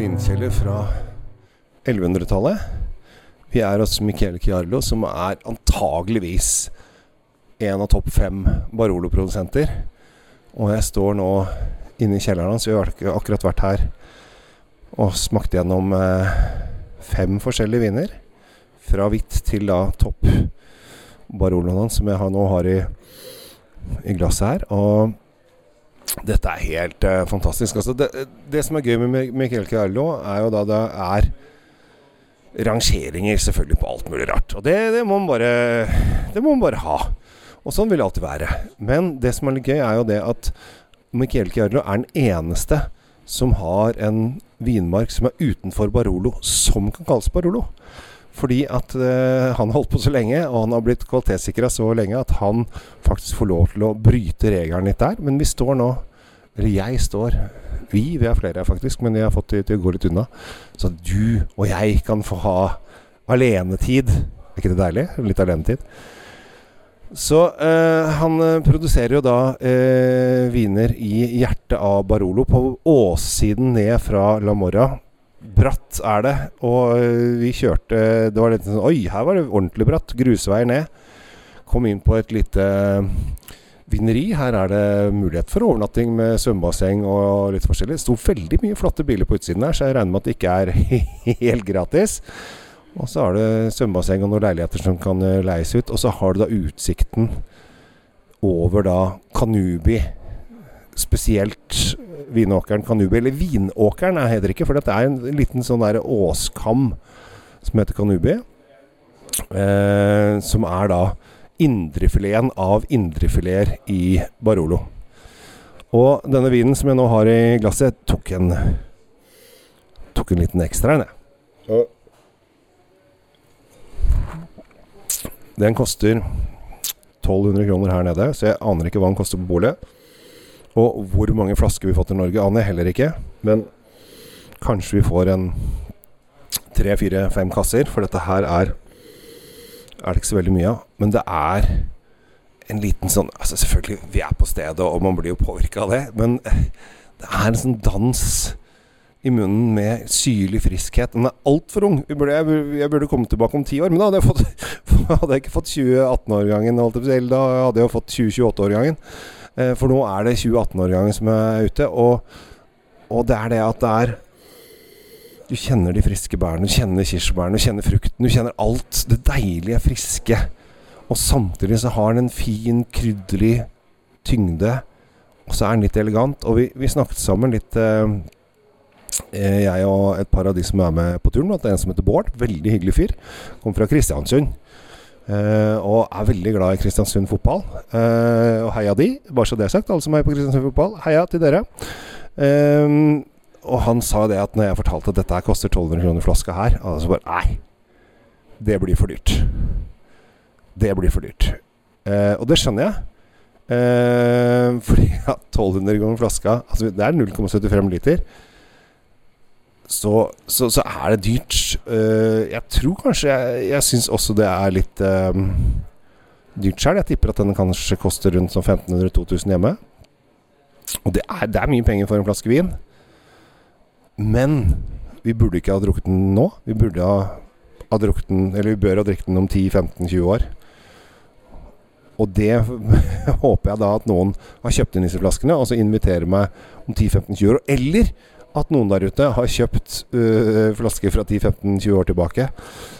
vinkjeller fra 1100-tallet. Vi er hos Michele Chiarlo, som er antageligvis en av topp fem Barolo-produsenter. Og jeg står nå inne i kjelleren hans. Vi har akkurat vært her og smakt gjennom eh, fem forskjellige viner. Fra hvitt til da topp Baroloen hans, som jeg nå har i, i glasset her. Og dette er helt uh, fantastisk. Altså, det, det som er gøy med Michael Michele er jo da det er rangeringer selvfølgelig på alt mulig rart. Og det, det, må man bare, det må man bare ha. Og sånn vil det alltid være. Men det som er litt gøy, er jo det at Michael Chiarlo er den eneste som har en vinmark som er utenfor Barolo, som kan kalles Barolo. Fordi at uh, han har holdt på så lenge, og han har blitt kvalitetssikra så lenge at han faktisk får lov til å bryte regelen litt der. Men vi står nå Eller jeg står Vi, vi er flere her faktisk, men vi har fått det til å gå litt unna. Så at du og jeg kan få ha alenetid. Er ikke det deilig? Litt alenetid. Så eh, han eh, produserer jo da eh, viner i hjertet av Barolo, på åssiden ned fra La Morra. Bratt er det, og eh, vi kjørte Det var litt sånn Oi, her var det ordentlig bratt. Grusvei ned. Kom inn på et lite vineri. Her er det mulighet for overnatting med svømmebasseng og litt forskjellig. Det sto veldig mye flotte biler på utsiden her, så jeg regner med at det ikke er helt gratis. Og så har du svømmebasseng og noen leiligheter som kan eh, leies ut. Og så har du da utsikten over da Kanubi. Spesielt vinåkeren Kanubi. Eller Vinåkeren er heter ikke, for dette er en liten sånn der åskam som heter Kanubi. Eh, som er da indrefileten av indrefileter i Barolo. Og denne vinen som jeg nå har i glasset, tok en Tok en liten ekstra en, jeg. Den koster 1200 kroner her nede, så jeg aner ikke hva den koster på bolig. Og hvor mange flasker vi får til Norge, aner jeg heller ikke. Men kanskje vi får en tre, fire, fem kasser, for dette her er er det ikke så veldig mye av. Men det er en liten sånn altså Selvfølgelig, vi er på stedet, og man blir jo påvirka av det. Men det er en sånn dans i munnen med syrlig friskhet. Den er altfor ung. Jeg, burde, jeg burde komme tilbake om ti år, men da hadde jeg, fått, hadde jeg ikke fått 2018-årgangen. Da hadde jeg fått 2028-årgangen. Eh, for nå er det 2018-årgangen som er ute. Og, og det er det at det er Du kjenner de friske bærene, du kjenner kirsebærene, du kjenner frukten. Du kjenner alt det deilige, friske. Og samtidig så har den en fin, krydderlig tyngde. Og så er den litt elegant. Og vi, vi snakket sammen litt eh, eh, jeg og et par av de som er med på turen. Er en som heter Bård. Veldig hyggelig fyr. Kommer fra Kristiansund. Eh, og er veldig glad i Kristiansund fotball. Eh, og heia de, bare så det er sagt, alle som er på Kristiansund fotball. Heia til dere. Eh, og han sa det at når jeg fortalte at dette koster 1200 kroner flaska her, altså så bare Nei, det blir for dyrt. Det blir for dyrt. Og det skjønner jeg. Fordi ja, 1200 kroner flaska altså Det er 0,75 liter. Så, så, så er det dyrt. Uh, jeg tror kanskje Jeg, jeg syns også det er litt uh, dyrt sjøl. Jeg tipper at den kanskje koster rundt sånn 1500-2000 hjemme. Og det er, det er mye penger for en flaske vin. Men vi burde ikke ha drukket den nå. Vi burde ha, ha drukket den Eller vi bør ha drukket den om 10-15-20 år. Og det håper jeg da at noen har kjøpt inn disse flaskene, og så inviterer meg om 10-15-20 år. Eller at noen der ute har kjøpt uh, flasker fra 10-15-20 år tilbake.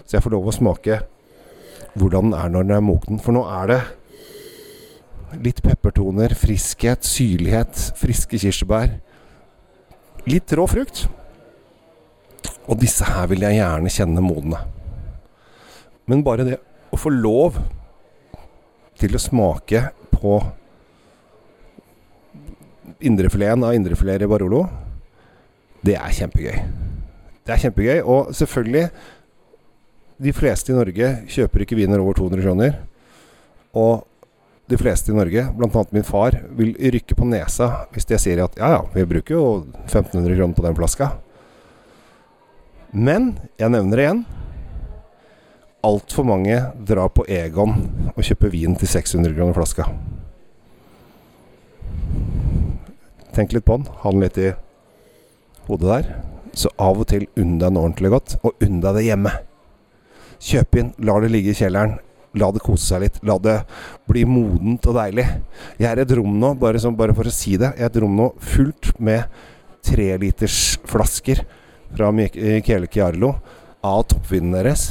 Så jeg får lov å smake hvordan den er når den er moken. For nå er det litt peppertoner, friskhet, syrlighet, friske kirsebær. Litt rå frukt. Og disse her vil jeg gjerne kjenne modne. Men bare det å få lov til å smake på indrefileten av indrefileter i Barolo, det er kjempegøy. Det er kjempegøy, og selvfølgelig De fleste i Norge kjøper ikke viner over 200 kroner. Og de fleste i Norge, bl.a. min far, vil rykke på nesa hvis jeg sier at ja, ja, vi bruker jo 1500 kroner på den flaska. Men jeg nevner det igjen. Altfor mange drar på Egon og kjøper vin til 600 kroner flaska. Tenk litt på den. Ha den litt i hodet der. Så av og til unn deg noe ordentlig godt, og unn deg det hjemme. Kjøp inn, la det ligge i kjelleren. La det kose seg litt. La det bli modent og deilig. Jeg er i et rom nå, bare, som, bare for å si det, jeg er et rom nå fullt med trelitersflasker fra Michele Chiarlo av toppvinen deres.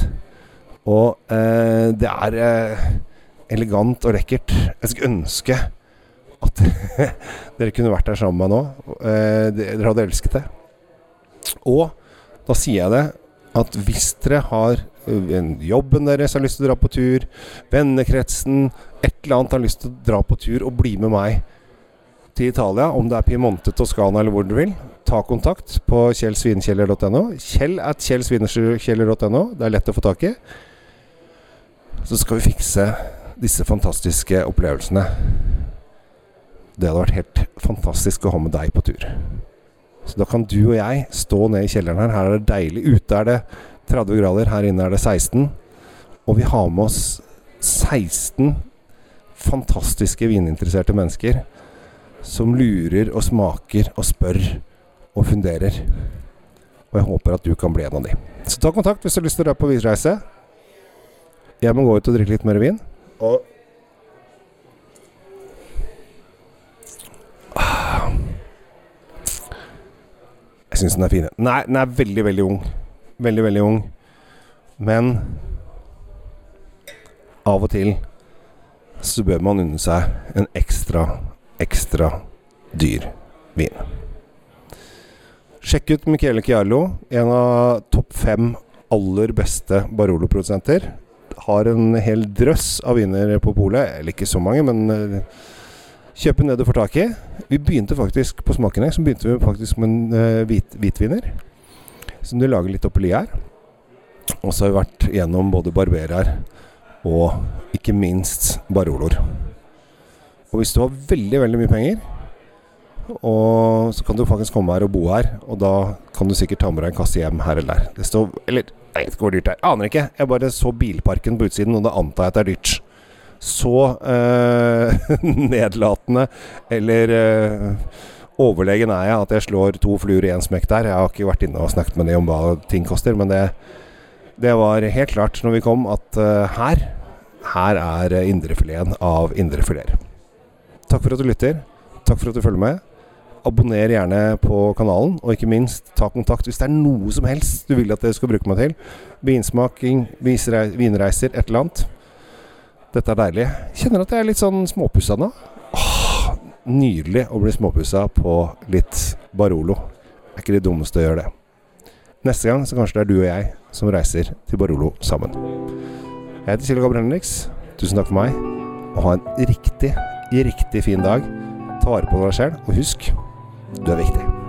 Og eh, det er eh, elegant og lekkert. Jeg skulle ønske at dere kunne vært der sammen med meg nå. Eh, dere hadde elsket det. Og da sier jeg det at hvis dere har jobben deres har lyst til å dra på tur, vennekretsen, et eller annet har lyst til å dra på tur og bli med meg til Italia, om det er Piemonte, Toskana eller hvor du vil, ta kontakt på kjellsvinkjeller.no. Kjell at kjellsvinkjeller.no. Det er lett å få tak i. Så skal vi fikse disse fantastiske opplevelsene. Det hadde vært helt fantastisk å ha med deg på tur. Så da kan du og jeg stå ned i kjelleren her. Her er det deilig. Ute er det 30 grader, her inne er det 16. Og vi har med oss 16 fantastiske vininteresserte mennesker som lurer og smaker og spør og funderer. Og jeg håper at du kan bli en av de. Så ta kontakt hvis du har lyst til å dra på visreise. Jeg må gå ut og drikke litt mer vin. Og Jeg syns den er fin. Nei, den er veldig, veldig ung. Veldig, veldig ung. Men av og til så bør man unne seg en ekstra, ekstra dyr vin. Sjekk ut Michele Chiarlo, en av topp fem aller beste Barolo-produsenter. Har en hel drøss av viner på polet. Eller ikke så mange, men uh, kjøpe ned du får tak i. Vi begynte faktisk på smakene så begynte vi faktisk med en uh, hvit, hvitviner. Som du lager litt oppi her. Og så har vi vært gjennom både barberer og ikke minst baroloer. Og hvis du har veldig, veldig mye penger, og så kan du faktisk komme her og bo her, og da kan du sikkert ta med deg en kasse hjem her eller der. Det står Eller, jeg vet ikke dyrt det er. Aner ikke. Jeg bare så bilparken på utsiden, og da antar jeg at det er dyrt. Så eh, nedlatende eller eh, overlegen er jeg at jeg slår to fluer i én smekk der. Jeg har ikke vært inne og snakket med dem om hva ting koster, men det det var helt klart når vi kom at uh, her her er indrefileten av indrefileter. Takk for at du lytter. Takk for at du følger med. Abonner gjerne på kanalen, og ikke minst ta kontakt hvis det er noe som helst du vil at jeg skal bruke meg til. Vinsmaking, vinreiser, et eller annet. Dette er deilig. Kjenner at jeg er litt sånn småpussa nå. Åh, nydelig å bli småpussa på litt Barolo. Det er ikke det dummeste å gjøre det. Neste gang så kanskje det er du og jeg som reiser til Barolo sammen. Jeg heter Silje Gabriel Henriks. Tusen takk for meg, og ha en riktig, riktig fin dag. Ta vare på deg selv, og husk du er viktig.